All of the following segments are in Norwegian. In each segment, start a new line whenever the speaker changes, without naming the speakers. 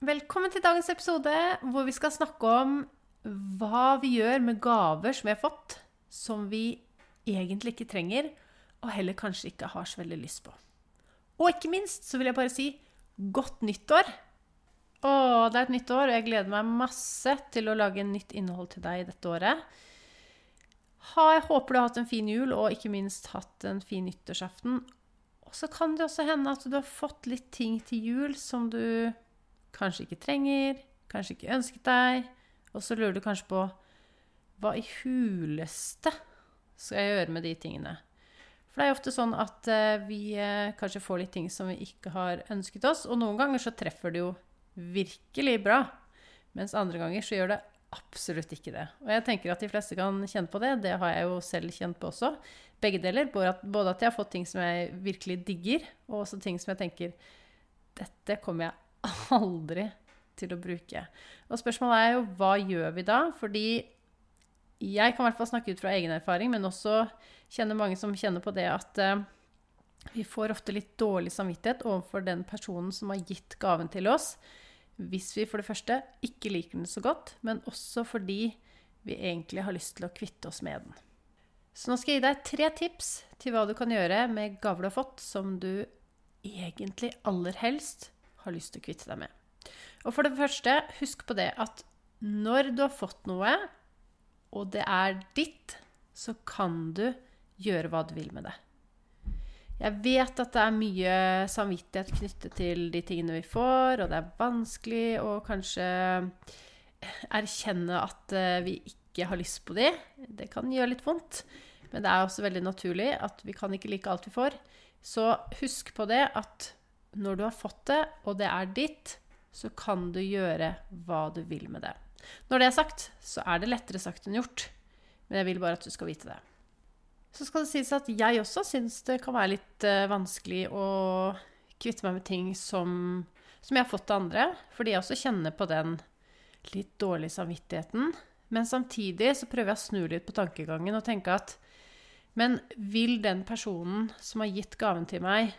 Velkommen til dagens episode, hvor vi skal snakke om hva vi gjør med gaver som vi har fått, som vi egentlig ikke trenger, og heller kanskje ikke har så veldig lyst på. Og ikke minst så vil jeg bare si godt nyttår! Å, det er et nytt år, og jeg gleder meg masse til å lage nytt innhold til deg dette året. Jeg håper du har hatt en fin jul, og ikke minst hatt en fin nyttårsaften. Og så kan det også hende at du har fått litt ting til jul som du kanskje ikke trenger, kanskje ikke ønsket deg. Og så lurer du kanskje på hva i huleste skal jeg gjøre med de tingene? For det er jo ofte sånn at uh, vi uh, kanskje får litt ting som vi ikke har ønsket oss. Og noen ganger så treffer det jo virkelig bra. Mens andre ganger så gjør det absolutt ikke det. Og jeg tenker at de fleste kan kjenne på det. Det har jeg jo selv kjent på også. Begge deler. Både at, jeg har fått ting som jeg virkelig digger, og også ting som jeg tenker Dette kommer jeg aldri til å bruke. Og spørsmålet er jo hva gjør vi da? Fordi jeg kan i hvert fall snakke ut fra egen erfaring, men også kjenner mange som kjenner på det at uh, vi får ofte litt dårlig samvittighet overfor den personen som har gitt gaven til oss, hvis vi for det første ikke liker den så godt, men også fordi vi egentlig har lyst til å kvitte oss med den. Så nå skal jeg gi deg tre tips til hva du kan gjøre med gaver du har fått, som du egentlig aller helst har lyst til å kvitte deg med. Og for det første, husk på det at når du har fått noe, og det er ditt, så kan du gjøre hva du vil med det. Jeg vet at det er mye samvittighet knyttet til de tingene vi får, og det er vanskelig å kanskje erkjenne at eh, vi ikke har lyst på de. Det kan gjøre litt vondt, men det er også veldig naturlig at vi kan ikke like alt vi får. Så husk på det at når du har fått det, og det er ditt, så kan du gjøre hva du vil med det. Når det er sagt, så er det lettere sagt enn gjort. Men jeg vil bare at du skal vite det. Så skal det sies at jeg også syns det kan være litt uh, vanskelig å kvitte meg med ting som, som jeg har fått av andre. Fordi jeg også kjenner på den litt dårlige samvittigheten. Men samtidig så prøver jeg å snu litt på tankegangen og tenke at Men vil den personen som har gitt gaven til meg,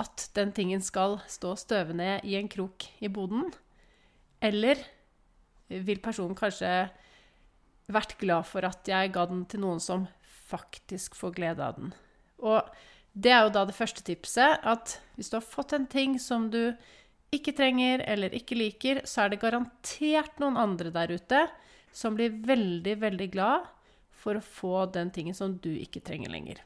at den tingen skal stå støvende i en krok i boden? Eller vil personen kanskje vært glad for at jeg ga den til noen som faktisk får glede av den? Og det er jo da det første tipset, at hvis du har fått en ting som du ikke trenger eller ikke liker, så er det garantert noen andre der ute som blir veldig, veldig glad for å få den tingen som du ikke trenger lenger.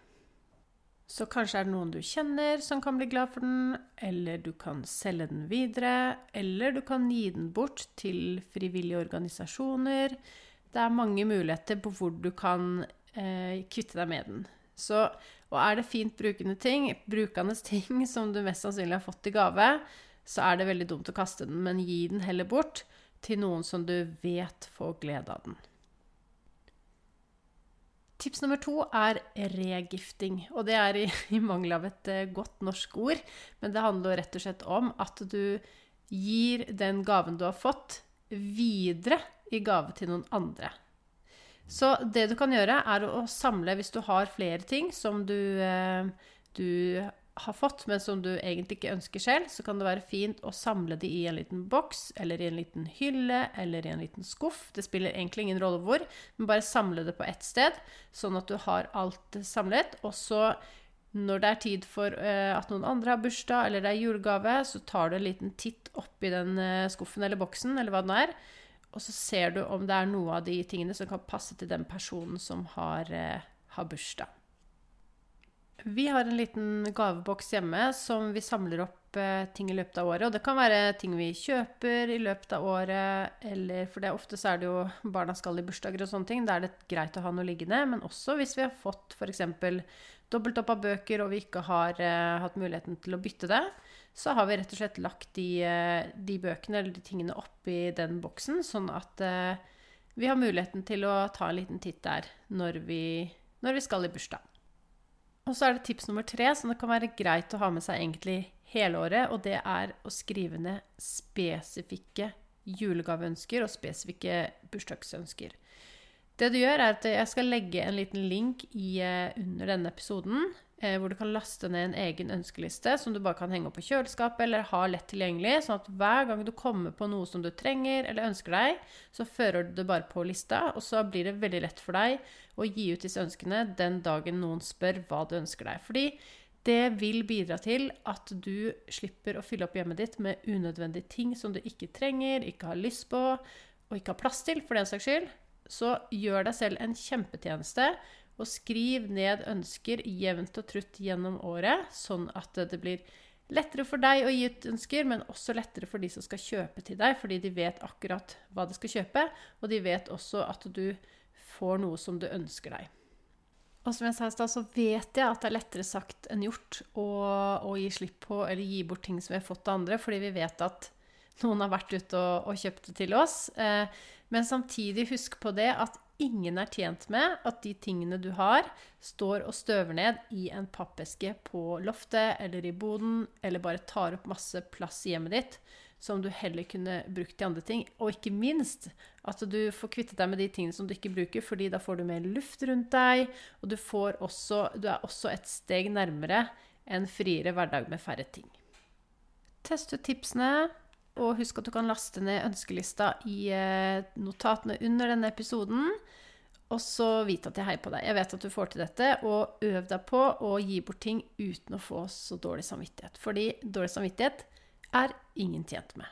Så kanskje er det noen du kjenner som kan bli glad for den, eller du kan selge den videre, eller du kan gi den bort til frivillige organisasjoner. Det er mange muligheter på hvor du kan eh, kvitte deg med den. Så, og er det fint brukende ting, brukende ting som du mest sannsynlig har fått i gave, så er det veldig dumt å kaste den, men gi den heller bort til noen som du vet får glede av den. Tips nummer to er regifting. Og det er i, i mangel av et uh, godt norsk ord. Men det handler rett og slett om at du gir den gaven du har fått, videre i gave til noen andre. Så det du kan gjøre, er å samle hvis du har flere ting som du, eh, du har fått, men som du egentlig ikke ønsker selv, så kan det være fint å samle de i en liten boks, eller i en liten hylle, eller i en liten skuff. Det spiller egentlig ingen rolle hvor, men bare samle det på ett sted, sånn at du har alt samlet. Og så, når det er tid for uh, at noen andre har bursdag, eller det er julegave, så tar du en liten titt oppi den uh, skuffen eller boksen, eller hva den er, og så ser du om det er noe av de tingene som kan passe til den personen som har, uh, har bursdag. Vi har en liten gaveboks hjemme som vi samler opp eh, ting i løpet av året. Og det kan være ting vi kjøper i løpet av året, eller For det ofte så er det jo barna skal i bursdager og sånne ting. Da er det greit å ha noe liggende. Men også hvis vi har fått f.eks. dobbelt opp av bøker, og vi ikke har eh, hatt muligheten til å bytte det, så har vi rett og slett lagt de, eh, de bøkene eller de tingene oppi den boksen, sånn at eh, vi har muligheten til å ta en liten titt der når vi, når vi skal i bursdag. Og så er det tips nummer tre, som det kan være greit å ha med seg egentlig hele året, og det er å skrive ned spesifikke julegaveønsker og spesifikke bursdagsønsker. Det du gjør, er at jeg skal legge en liten link i, eh, under denne episoden hvor du kan laste ned en egen ønskeliste som du bare kan henge opp på kjøleskapet eller ha lett tilgjengelig, sånn at hver gang du kommer på noe som du trenger eller ønsker deg, så fører du det bare på lista, og så blir det veldig lett for deg å gi ut disse ønskene den dagen noen spør hva du ønsker deg. Fordi det vil bidra til at du slipper å fylle opp hjemmet ditt med unødvendige ting som du ikke trenger, ikke har lyst på og ikke har plass til, for den saks skyld. Så gjør deg selv en kjempetjeneste og skriv ned ønsker jevnt og trutt gjennom året, sånn at det blir lettere for deg å gi ut ønsker, men også lettere for de som skal kjøpe til deg, fordi de vet akkurat hva de skal kjøpe, og de vet også at du får noe som du ønsker deg. Og som jeg sa i stad, så vet jeg at det er lettere sagt enn gjort å, å, gi slipp på eller gi bort ting som vi har fått av andre, fordi vi vet at noen har vært ute og, og kjøpt det til oss. Eh, men samtidig husk på det at ingen er tjent med at de tingene du har, står og støver ned i en pappeske på loftet eller i boden, eller bare tar opp masse plass i hjemmet ditt som du heller kunne brukt til andre ting. Og ikke minst at du får kvittet deg med de tingene som du ikke bruker, fordi da får du mer luft rundt deg, og du, også, du er også et steg nærmere en friere hverdag med færre ting. Test ut tipsene. Og husk at du kan laste ned ønskelista i eh, notatene under denne episoden. Og så vite at jeg heier på deg. Jeg vet at du får til dette. Og øv deg på å gi bort ting uten å få så dårlig samvittighet. Fordi dårlig samvittighet er ingen tjent med.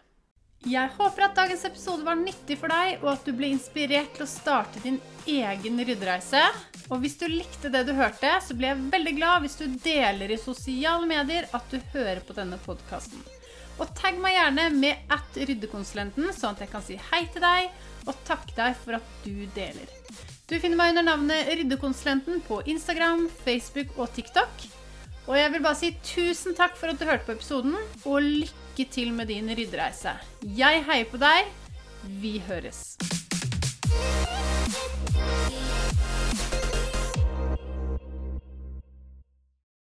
Jeg håper at dagens episode var nyttig for deg, og at du ble inspirert til å starte din egen ryddereise. Og hvis du likte det du hørte, så blir jeg veldig glad hvis du deler i sosiale medier at du hører på denne podkasten. Og tagg meg gjerne med at ryddekonsulenten, sånn at jeg kan si hei til deg og takke deg for at du deler. Du finner meg under navnet Ryddekonsulenten på Instagram, Facebook og TikTok. Og jeg vil bare si tusen takk for at du hørte på episoden, og lykke til med din ryddereise. Jeg heier på deg. Vi høres.